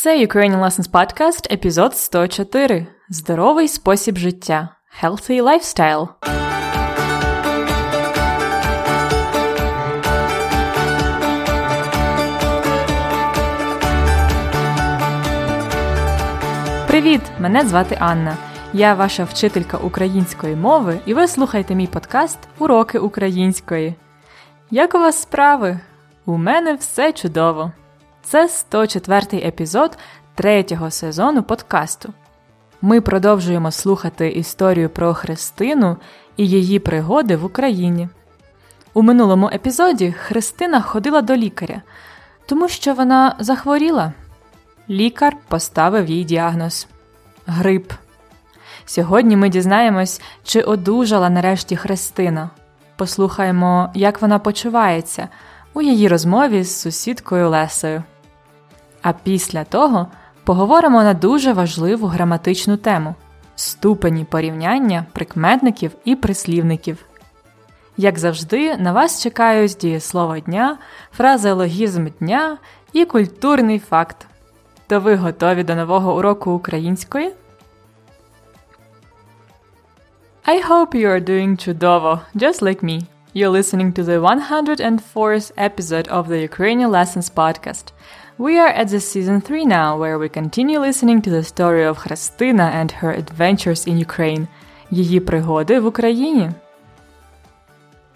Це Ukrainian Lessons Podcast, епізод 104. Здоровий спосіб життя. Healthy Lifestyle. Привіт! Мене звати Анна. Я ваша вчителька української мови, і ви слухаєте мій подкаст Уроки української. Як у вас справи? У мене все чудово. Це 104-й епізод третього сезону подкасту. Ми продовжуємо слухати історію про Христину і її пригоди в Україні. У минулому епізоді Христина ходила до лікаря, тому що вона захворіла. Лікар поставив їй діагноз грип. Сьогодні ми дізнаємось, чи одужала нарешті Христина. Послухаємо, як вона почувається у її розмові з сусідкою Лесею. А після того поговоримо на дуже важливу граматичну тему ступені порівняння прикметників і прислівників. Як завжди, на вас чекають дієслово дня, фразеологізм дня і культурний факт. То ви готові до нового уроку української? I hope you are doing чудово, just like me. You're listening to the 104th episode of the Ukrainian Lessons podcast. We are at the season 3 now, where we continue listening to the story of Христина and her adventures in Ukraine. Її пригоди в Україні.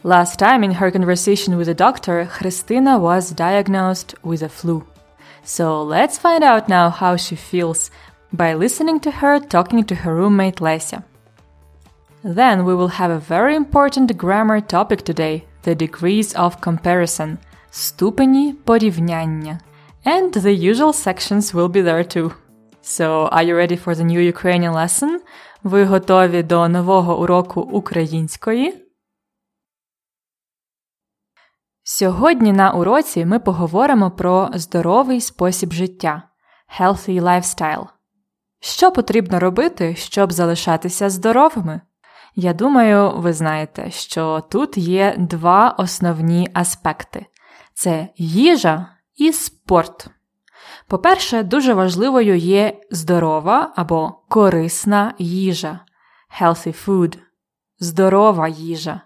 Last time in her conversation with the doctor, Христина was diagnosed with a flu. So let's find out now how she feels by listening to her talking to her roommate Lesia. Then we will have a very important grammar topic today the degrees of comparison ступені порівняння. And the usual sections will be there too. So, are you ready for the new Ukrainian lesson? Ви готові до нового уроку української? Сьогодні на уроці ми поговоримо про здоровий спосіб життя healthy lifestyle. Що потрібно робити, щоб залишатися здоровими? Я думаю, ви знаєте, що тут є два основні аспекти: це їжа і спорт. По-перше, дуже важливою є здорова або корисна їжа healthy food, здорова їжа,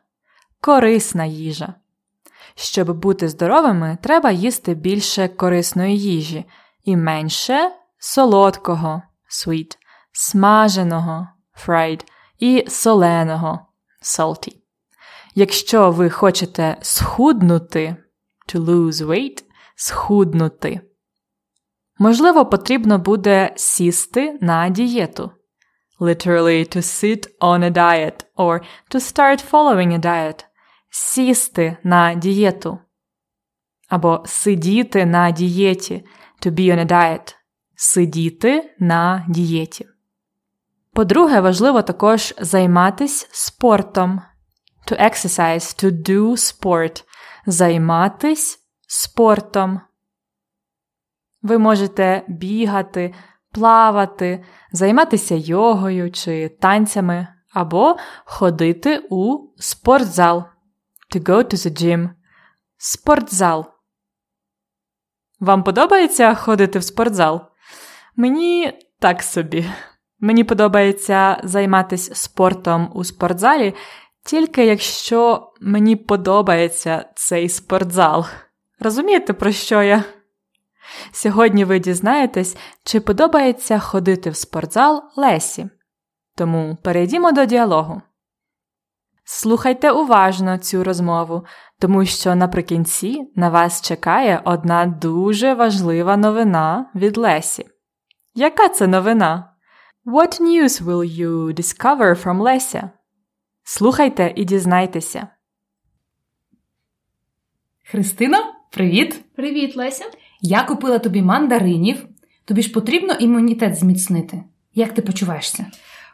корисна їжа. Щоб бути здоровими, треба їсти більше корисної їжі і менше солодкого sweet, смаженого fried і соленого salty. Якщо ви хочете схуднути to lose weight, схуднути. Можливо, потрібно буде сісти на дієту. Literally to sit on a diet or to start following a diet. Сісти на дієту. Або сидіти на дієті. To be on a diet. Сидіти на дієті. По-друге, важливо також займатися спортом. To exercise, to do sport. Займатись спортом. Ви можете бігати, плавати, займатися йогою чи танцями, або ходити у спортзал. To go to the gym. Спортзал. Вам подобається ходити в спортзал? Мені так собі. Мені подобається займатися спортом у спортзалі, тільки якщо мені подобається цей спортзал. Розумієте, про що я? Сьогодні ви дізнаєтесь, чи подобається ходити в спортзал Лесі. Тому перейдімо до діалогу. Слухайте уважно цю розмову, тому що наприкінці на вас чекає одна дуже важлива новина від Лесі. Яка це новина? What news will you discover from Леся? Слухайте і дізнайтеся. Христино, привіт! Привіт, Леся. Я купила тобі мандаринів. Тобі ж потрібно імунітет зміцнити. Як ти почуваєшся?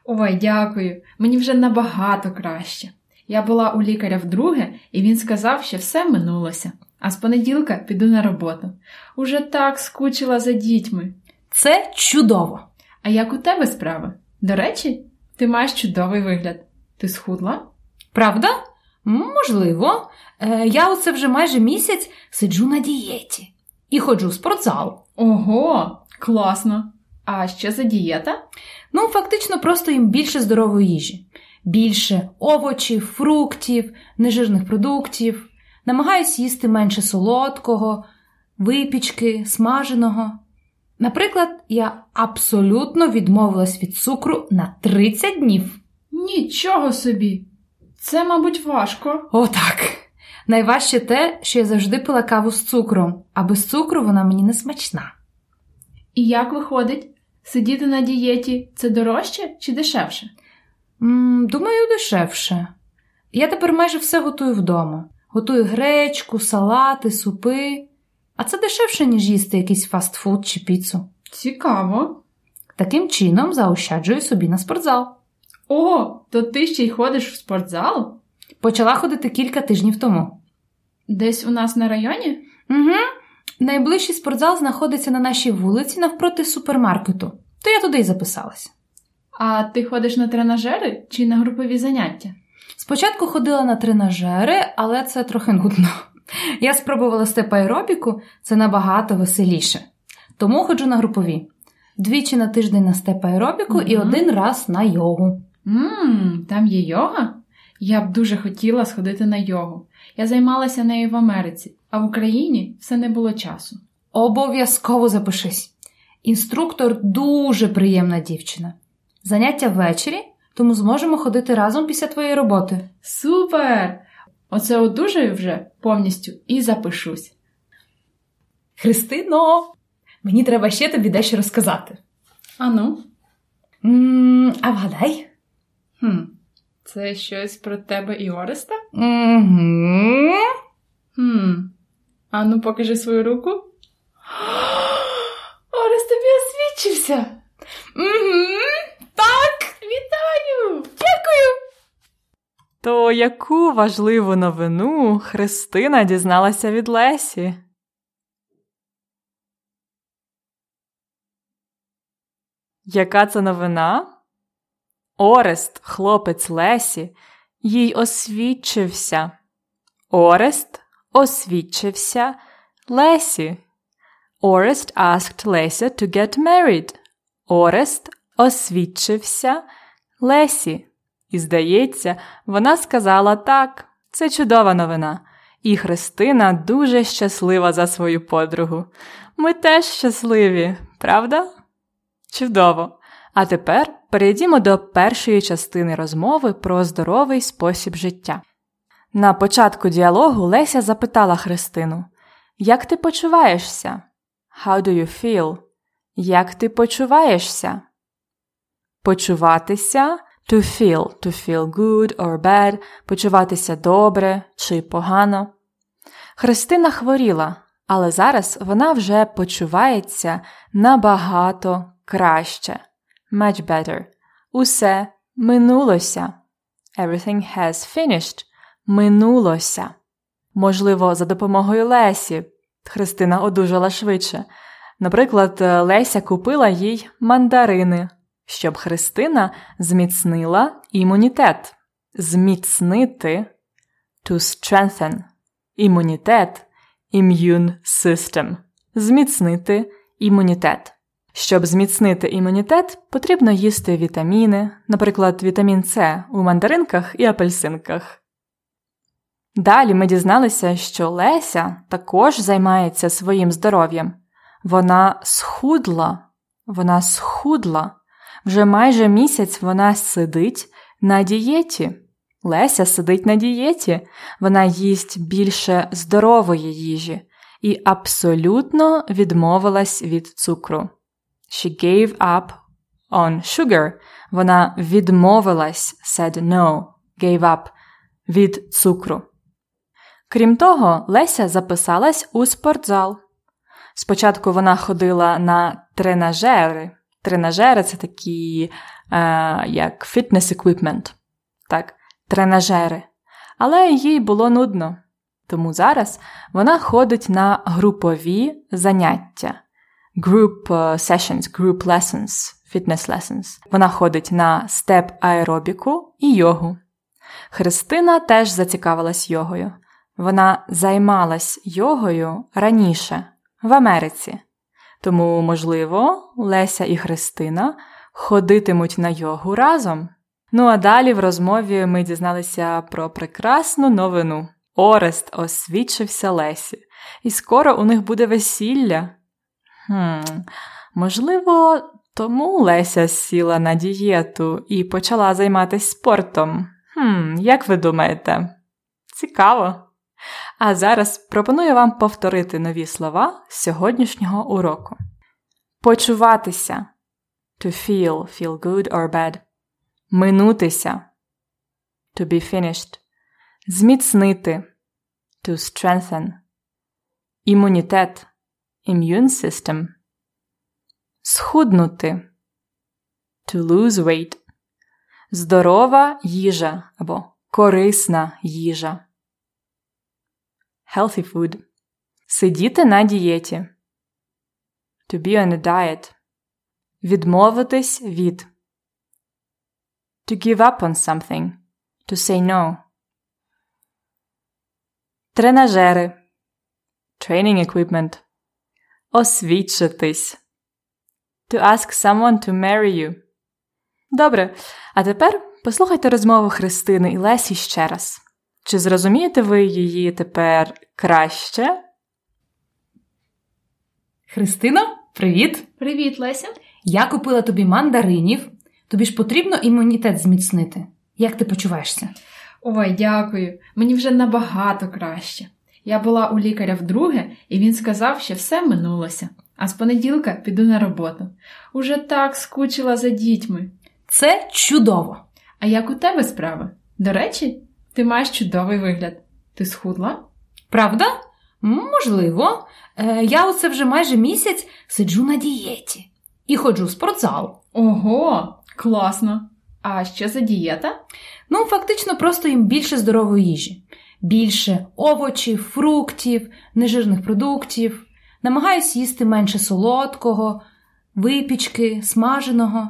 Ой, дякую. Мені вже набагато краще. Я була у лікаря вдруге, і він сказав, що все минулося. А з понеділка піду на роботу. Уже так скучила за дітьми. Це чудово. А як у тебе справи? До речі, ти маєш чудовий вигляд. Ти схудла? Правда? Можливо. Е, я оце вже майже місяць сиджу на дієті і ходжу в спортзал. Ого, класно! А що за дієта? Ну, фактично, просто їм більше здорової їжі, більше овочів, фруктів, нежирних продуктів. Намагаюсь їсти менше солодкого, випічки, смаженого. Наприклад, я абсолютно відмовилась від цукру на 30 днів. Нічого собі! Це, мабуть, важко. Отак. Найважче те, що я завжди пила каву з цукром, а без цукру вона мені не смачна. І як виходить? Сидіти на дієті це дорожче чи дешевше? м думаю, дешевше. Я тепер майже все готую вдома. Готую гречку, салати, супи. А це дешевше, ніж їсти якийсь фастфуд чи піцу. Цікаво. Таким чином заощаджую собі на спортзал. О, то ти ще й ходиш в спортзал? Почала ходити кілька тижнів тому. Десь у нас на районі? Угу. Найближчий спортзал знаходиться на нашій вулиці навпроти супермаркету, то я туди й записалась. А ти ходиш на тренажери чи на групові заняття? Спочатку ходила на тренажери, але це трохи нудно. Я спробувала степ-аеробіку, це набагато веселіше. Тому ходжу на групові. Двічі на тиждень на степ-аеробіку і один раз на йогу. Ммм, там є йога? Я б дуже хотіла сходити на йогу. Я займалася нею в Америці, а в Україні все не було часу. Обов'язково запишись. Інструктор дуже приємна дівчина. Заняття ввечері, тому зможемо ходити разом після твоєї роботи. Супер! Оце одужаю вже повністю і запишусь. Христино, мені треба ще тобі дещо розказати. Ану, а вгадай? Хм, це щось про тебе і Ореста? Угу. Хм. Ану, покажи свою руку. Орест тобі освідчився. Угу. Так, Вітаю! дякую. То яку важливу новину Христина дізналася від Лесі? Яка це новина? Орест, хлопець Лесі, їй освідчився. Орест освідчився Лесі. Орест asked Lesa to get married. Орест освідчився Лесі. І, здається, вона сказала так. Це чудова новина. І Христина дуже щаслива за свою подругу. Ми теж щасливі, правда? Чудово. А тепер перейдімо до першої частини розмови про здоровий спосіб життя. На початку діалогу Леся запитала Христину: Як ти почуваєшся? How do you feel? Як ти почуваєшся? Почуватися to feel, to feel good or bad, почуватися добре чи погано. Христина хворіла, але зараз вона вже почувається набагато краще. Much better. Усе минулося. Everything has finished. Минулося. Можливо, за допомогою Лесі Христина одужала швидше. Наприклад, Леся купила їй мандарини, щоб Христина зміцнила імунітет. Зміцнити to strengthen. Імунітет immune system. Зміцнити імунітет. Щоб зміцнити імунітет, потрібно їсти вітаміни, наприклад, вітамін С у мандаринках і апельсинках. Далі ми дізналися, що Леся також займається своїм здоров'ям. Вона схудла, вона схудла. Вже майже місяць вона сидить на дієті. Леся сидить на дієті, вона їсть більше здорової їжі і абсолютно відмовилась від цукру. She gave up on sugar. Вона відмовилась, said no, gave up від цукру. Крім того, Леся записалась у спортзал. Спочатку вона ходила на тренажери. Тренажери це такі, е, як fitness equipment. Так, тренажери. Але їй було нудно. Тому зараз вона ходить на групові заняття. Group е, sessions, group lessons, fitness lessons. Вона ходить на степ-аеробіку і йогу. Христина теж зацікавилась йогою. Вона займалась йогою раніше, в Америці. Тому, можливо, Леся і Христина ходитимуть на йогу разом. Ну а далі в розмові ми дізналися про прекрасну новину. Орест освідчився Лесі, і скоро у них буде весілля. Хм, Можливо, тому Леся сіла на дієту і почала займатися спортом. Хм, Як ви думаєте? Цікаво. А зараз пропоную вам повторити нові слова сьогоднішнього уроку. Почуватися to feel, feel good or bad. Минутися to be finished. Зміцнити to strengthen. Імунітет immune system. Схуднути to lose weight. Здорова їжа або корисна їжа. Healthy food. Сидіти на дієті. To be on a diet. Відмовитись від. To give up on something. To say no. Тренажери. Training equipment. Освідчитись. To ask someone to marry you. Добре. А тепер послухайте розмову Христини і Лесі ще раз. Чи зрозумієте ви її тепер краще? Христино, привіт! Привіт, Леся. Я купила тобі мандаринів. Тобі ж потрібно імунітет зміцнити. Як ти почуваєшся? Ой, дякую. Мені вже набагато краще. Я була у лікаря вдруге, і він сказав, що все минулося, а з понеділка піду на роботу. Уже так скучила за дітьми. Це чудово! А як у тебе справи? До речі, ти маєш чудовий вигляд. Ти схудла? Правда? Можливо. Е, я оце вже майже місяць сиджу на дієті і ходжу в спортзал. Ого, класно! А що за дієта? Ну, фактично, просто їм більше здорової їжі. Більше овочів, фруктів, нежирних продуктів. Намагаюсь їсти менше солодкого, випічки, смаженого.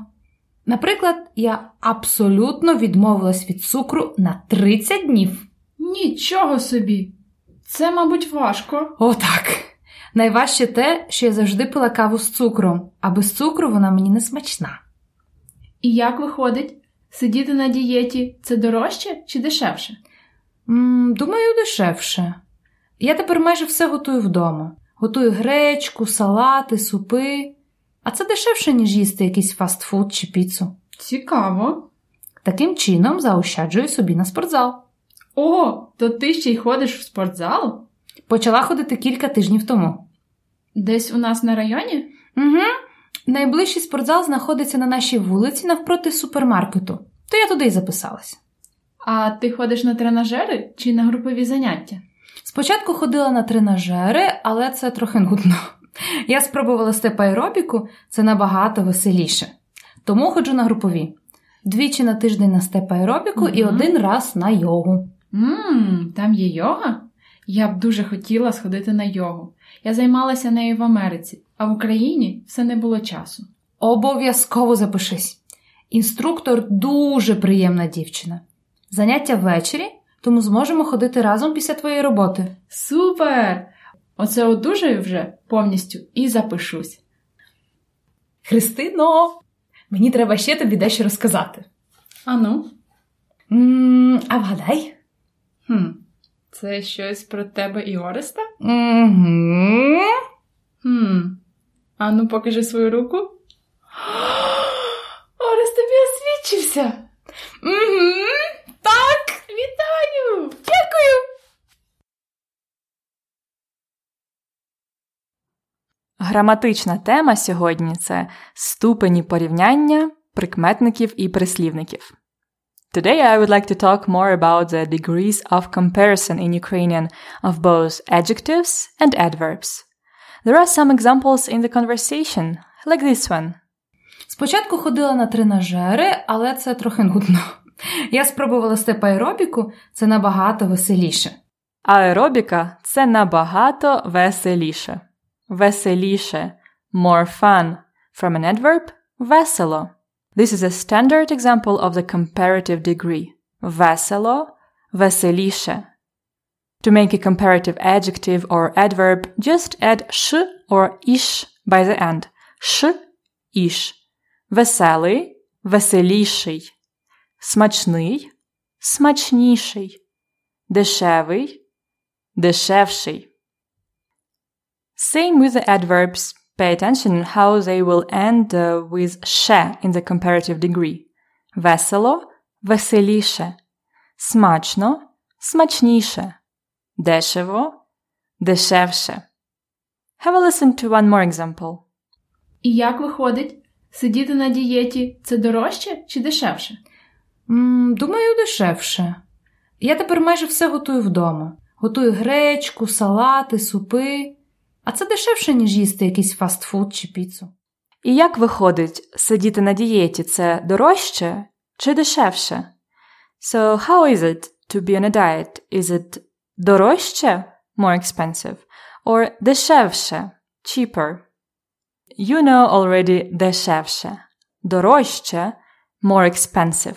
Наприклад, я абсолютно відмовилась від цукру на 30 днів. Нічого собі! Це, мабуть, важко. Отак. Найважче те, що я завжди пила каву з цукром, а без цукру вона мені не смачна. І як виходить? Сидіти на дієті це дорожче чи дешевше? М, думаю, дешевше. Я тепер майже все готую вдома. Готую гречку, салати, супи. А це дешевше, ніж їсти якийсь фастфуд чи піцу. Цікаво. Таким чином заощаджую собі на спортзал. О, то ти ще й ходиш в спортзал? Почала ходити кілька тижнів тому. Десь у нас на районі? Угу. Найближчий спортзал знаходиться на нашій вулиці навпроти супермаркету, то я туди й записалась. А ти ходиш на тренажери чи на групові заняття? Спочатку ходила на тренажери, але це трохи нудно. Я спробувала степ-аеробіку, це набагато веселіше. Тому ходжу на групові. Двічі на тиждень на степ-аеробіку і один раз на йогу. Ммм, там є йога? Я б дуже хотіла сходити на йогу. Я займалася нею в Америці, а в Україні все не було часу. Обов'язково запишись. Інструктор дуже приємна дівчина. Заняття ввечері, тому зможемо ходити разом після твоєї роботи. Супер! Оце одужаю вже повністю і запишусь. Христино, мені треба ще тобі дещо розказати. Ану. а вгадай? Хм. Це щось про тебе і Ореста? Угу. Хм. Ану, покажи свою руку. Орест тобі освідчився. Угу. Так, вітаю! Дякую! Граматична тема сьогодні це ступені порівняння прикметників і прислівників. Today I would like to talk more about the degrees of comparison in Ukrainian of both adjectives and adverbs. There are some examples in the conversation, like this one. Спочатку ходила на тренажери, але це трохи нудно. Я спробувала степ-аеробіку, це набагато веселіше. Аеробіка це набагато веселіше. Веселіше. More fun. From an adverb весело. This is a standard example of the comparative degree. Весело, веселіше. To make a comparative adjective or adverb, just add sh or ish by the end. Ш іш. Веселий, веселіший. Смачний, смачніший. Дешевий, дешевший. Same with the adverbs. Pay attention how they will end uh, with ще in the comparative degree. Весело, веселіше. Смачно, смачніше. Дешево, дешевше. Have a listen to one more example. І як виходить? Сидіти на дієті це дорожче чи дешевше? М, думаю, дешевше. Я тепер майже все готую вдома. Готую гречку, салати, супи. А це дешевше, ніж їсти якийсь фастфуд чи піцу. І як виходить, сидіти на дієті це дорожче чи дешевше? So how is it to be on a diet? Is it дорожче, more expensive, or дешевше, cheaper? You know already дешевше. Дорожче, more expensive,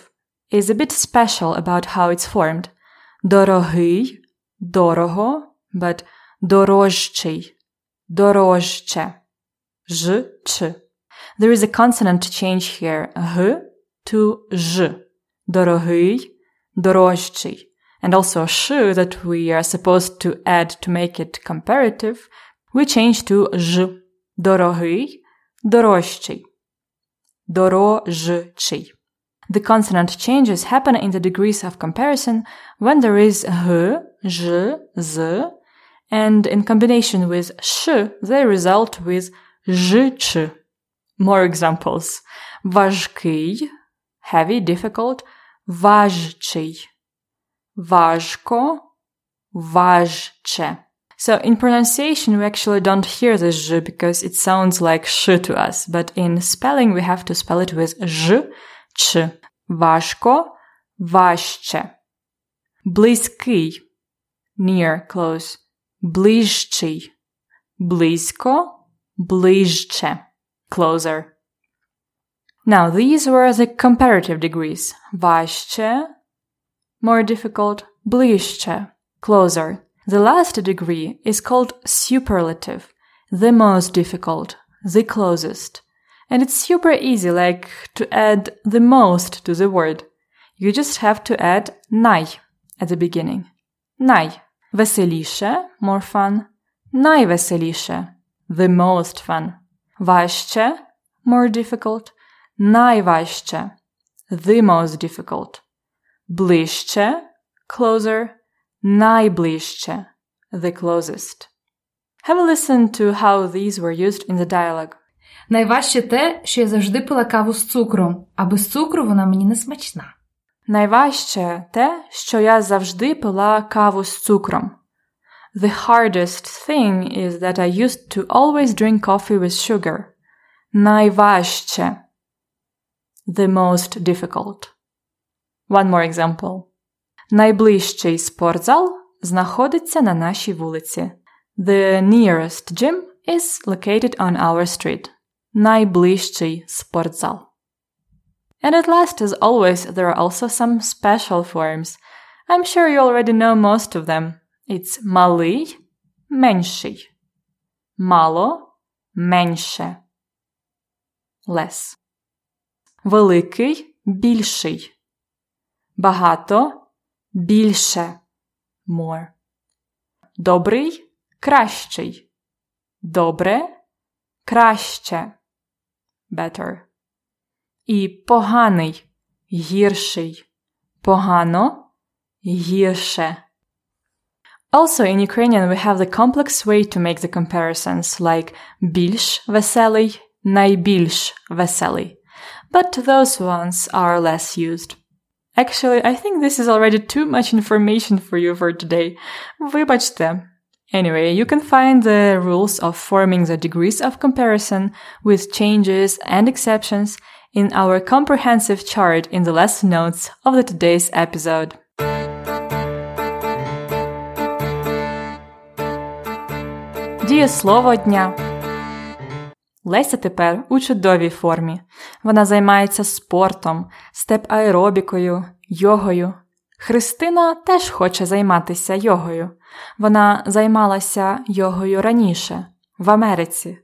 is a bit special about how it's formed. Дорогий, дорого, but дорожчий, дорожче. Ж, ч. There is a consonant change here, г to ж. Дорогий, дорожчий. And also ш that we are supposed to add to make it comparative, we change to ж. Дорогий, дорожчий. Дорожчий. The consonant changes happen in the degrees of comparison when there is h, j, z, and in combination with sh, they result with j, ch. More examples. Важкий, heavy, difficult, важчий. Важко, важче. So in pronunciation, we actually don't hear the j because it sounds like sh to us, but in spelling, we have to spell it with j, ch. Важко, важче. Близький, near, close. Ближчий, близько, ближче, closer. Now, these were the comparative degrees. Важче, more difficult, ближче, closer. The last degree is called superlative, the most difficult, the closest. And it's super easy, like to add the most to the word. You just have to add най at the beginning. Най. Веселіше, more fun. Найвеселіше, the most fun. Важче, more difficult. Найважче, the most difficult. Ближче, closer. Найближче, the closest. Have a listen to how these were used in the dialogue. Найважче те, що я завжди пила каву з цукром, а без цукру вона мені не смачна. Найважче те, що я завжди пила каву з цукром. The hardest thing is that I used to always drink coffee with sugar. Найважче. The most difficult. One more example. Найближчий спортзал знаходиться на нашій вулиці. The nearest gym is located on our street. Найближчий спортзал. And at last, as always, there are also some special forms. I'm sure you already know most of them. It's малий, менший. Мало, менше. Less. Великий, більший. Багато, більше. More. Добрий, кращий. Добре, краще. Better. І поганий, гірший. Погано, гірше. Also, in Ukrainian, we have the complex way to make the comparisons, like більш веселий, найбільш веселий. But those ones are less used. Actually, I think this is already too much information for you for today. Вибачте. Anyway, you can find the rules of forming the degrees of comparison with changes and exceptions in our comprehensive chart in the lesson notes of the today's episode. Дієслово дня. Леся тепер у чудовій формі. Вона займається спортом, степ-аеробікою, йогою. Христина теж хоче займатися йогою. Вона займалася йогою раніше, в Америці.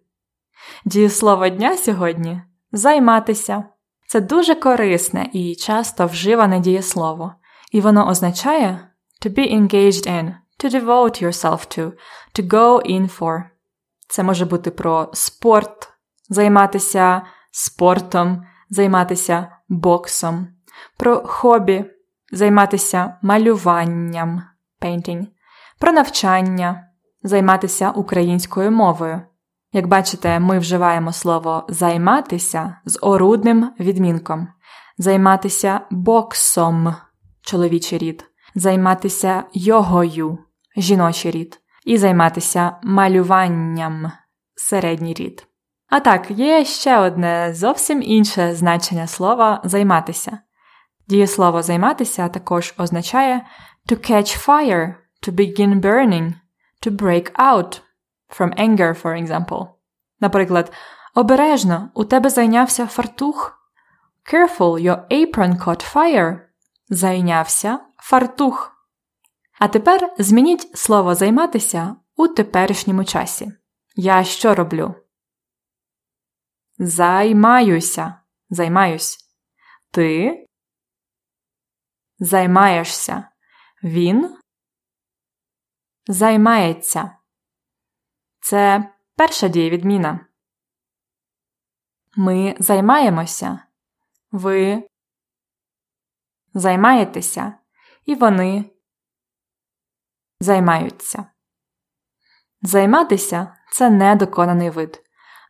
Дієслово дня сьогодні займатися. Це дуже корисне і часто вживане дієслово, і воно означає to be engaged in, to devote yourself to, to go in for. Це може бути про спорт, займатися спортом, займатися боксом, про хобі, займатися малюванням, painting, про навчання, займатися українською мовою. Як бачите, ми вживаємо слово займатися з орудним відмінком, займатися боксом чоловічий рід, займатися йогою жіночий рід, і займатися малюванням середній рід. А так, є ще одне зовсім інше значення слова займатися. Дієслово займатися також означає to catch fire, to begin burning, to break out from anger, for example. Наприклад, обережно у тебе зайнявся фартух. Careful, your apron caught fire. Зайнявся фартух. А тепер змініть слово займатися у теперішньому часі. Я що роблю? Займаюся. Займаюсь. Ти займаєшся. Він займається. Це перша дієвідміна. Ми займаємося. Ви займаєтеся. І вони займаються. Займатися це недоконаний вид.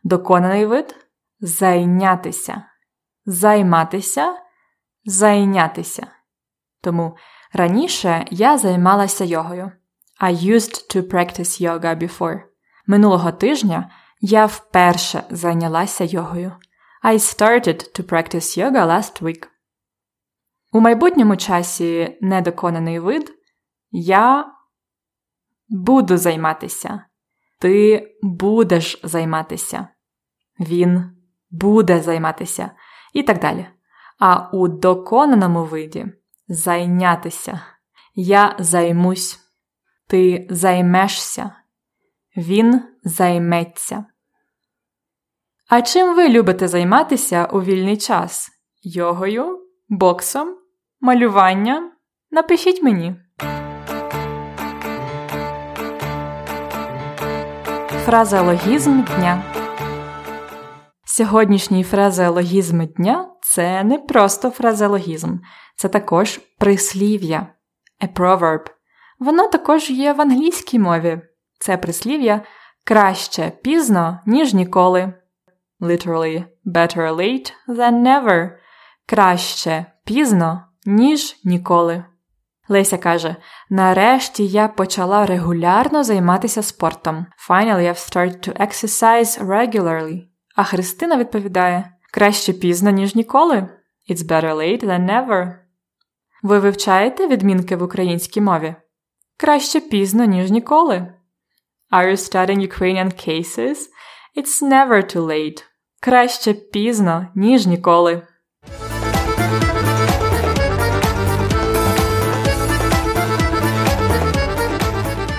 Доконаний вид зайнятися. Займатися зайнятися. Тому раніше я займалася йогою. I used to practice yoga before. Минулого тижня я вперше зайнялася йогою. I started to practice yoga last week. У майбутньому часі недоконаний вид я буду займатися. Ти будеш займатися. Він буде займатися. І так далі. А у доконаному виді зайнятися. Я займусь. Ти займешся. Він займеться. А чим ви любите займатися у вільний час? Йогою, боксом, малюванням? Напишіть мені. Фразеологізм дня. Сьогоднішній фразеологізм дня це не просто фразеологізм, це також прислів'я, a proverb. Воно також є в англійській мові. Це прислів'я краще пізно, ніж ніколи. Literally, better late than never. Краще пізно, ніж ніколи. Леся каже: Нарешті я почала регулярно займатися спортом. Finally, I've started to exercise regularly. А Христина відповідає: Краще пізно, ніж ніколи. It's better late than never. Ви вивчаєте відмінки в українській мові? Краще пізно, ніж ніколи. Are you studying Ukrainian cases? It's never too late. Краще пізно, ніж ніколи.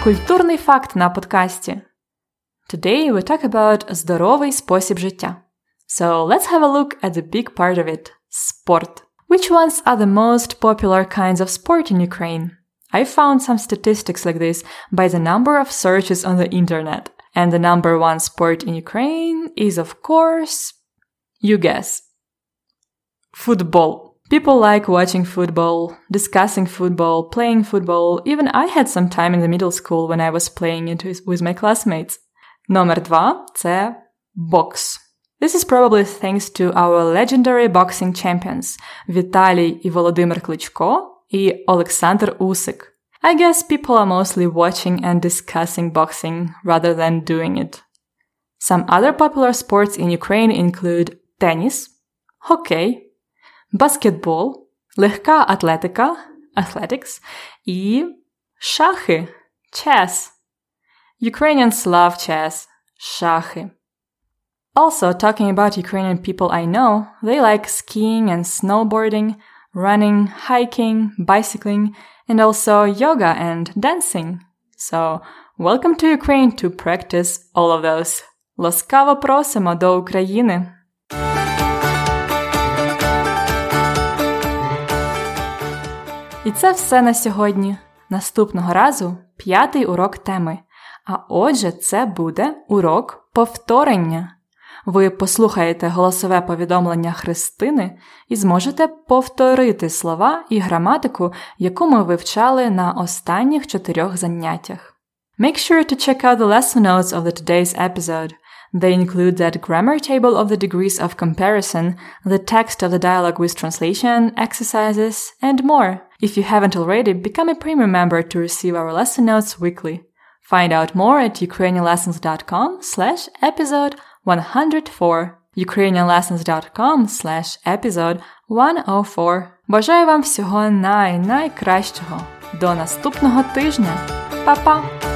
Культурний факт на подкасті. Today we talk about здоровий спосіб життя. So let's have a look at the big part of it sport. Which ones are the most popular kinds of sport in Ukraine? I found some statistics like this by the number of searches on the internet. And the number one sport in Ukraine is, of course, you guess, football. People like watching football, discussing football, playing football. Even I had some time in the middle school when I was playing it with my classmates. Номер два – це box. This is probably thanks to our legendary boxing champions Vitaly і Володимир Кличко і Олександр Усик. I guess people are mostly watching and discussing boxing rather than doing it. Some other popular sports in Ukraine include tennis, hockey, basketball, легка атлетика, athletics, і шахи, chess. Ukrainians love chess, шахи. Also, talking about Ukrainian people I know, they like skiing and snowboarding, running, hiking, bicycling, and also yoga and dancing. So, welcome to Ukraine to practice all of those. Ласкаво просимо до України! І це все на сьогодні. Наступного разу п'ятий урок теми. А отже, це буде урок повторення. Ви послухаєте голосове повідомлення Христини і зможете повторити слова і граматику, яку ми вивчали на останніх чотирьох заняттях. Make sure to check out the lesson notes of the today's episode. They include that grammar table of the degrees of comparison, the text of the dialogue with translation, exercises, and more. If you haven't already, become a premium member to receive our lesson notes weekly. Find out more at ukrainianlessons.com slash episode 104 ukrainianlessons.com slash episode 104 Бажаю вам всього най-найкращого. До наступного тижня. Па-па!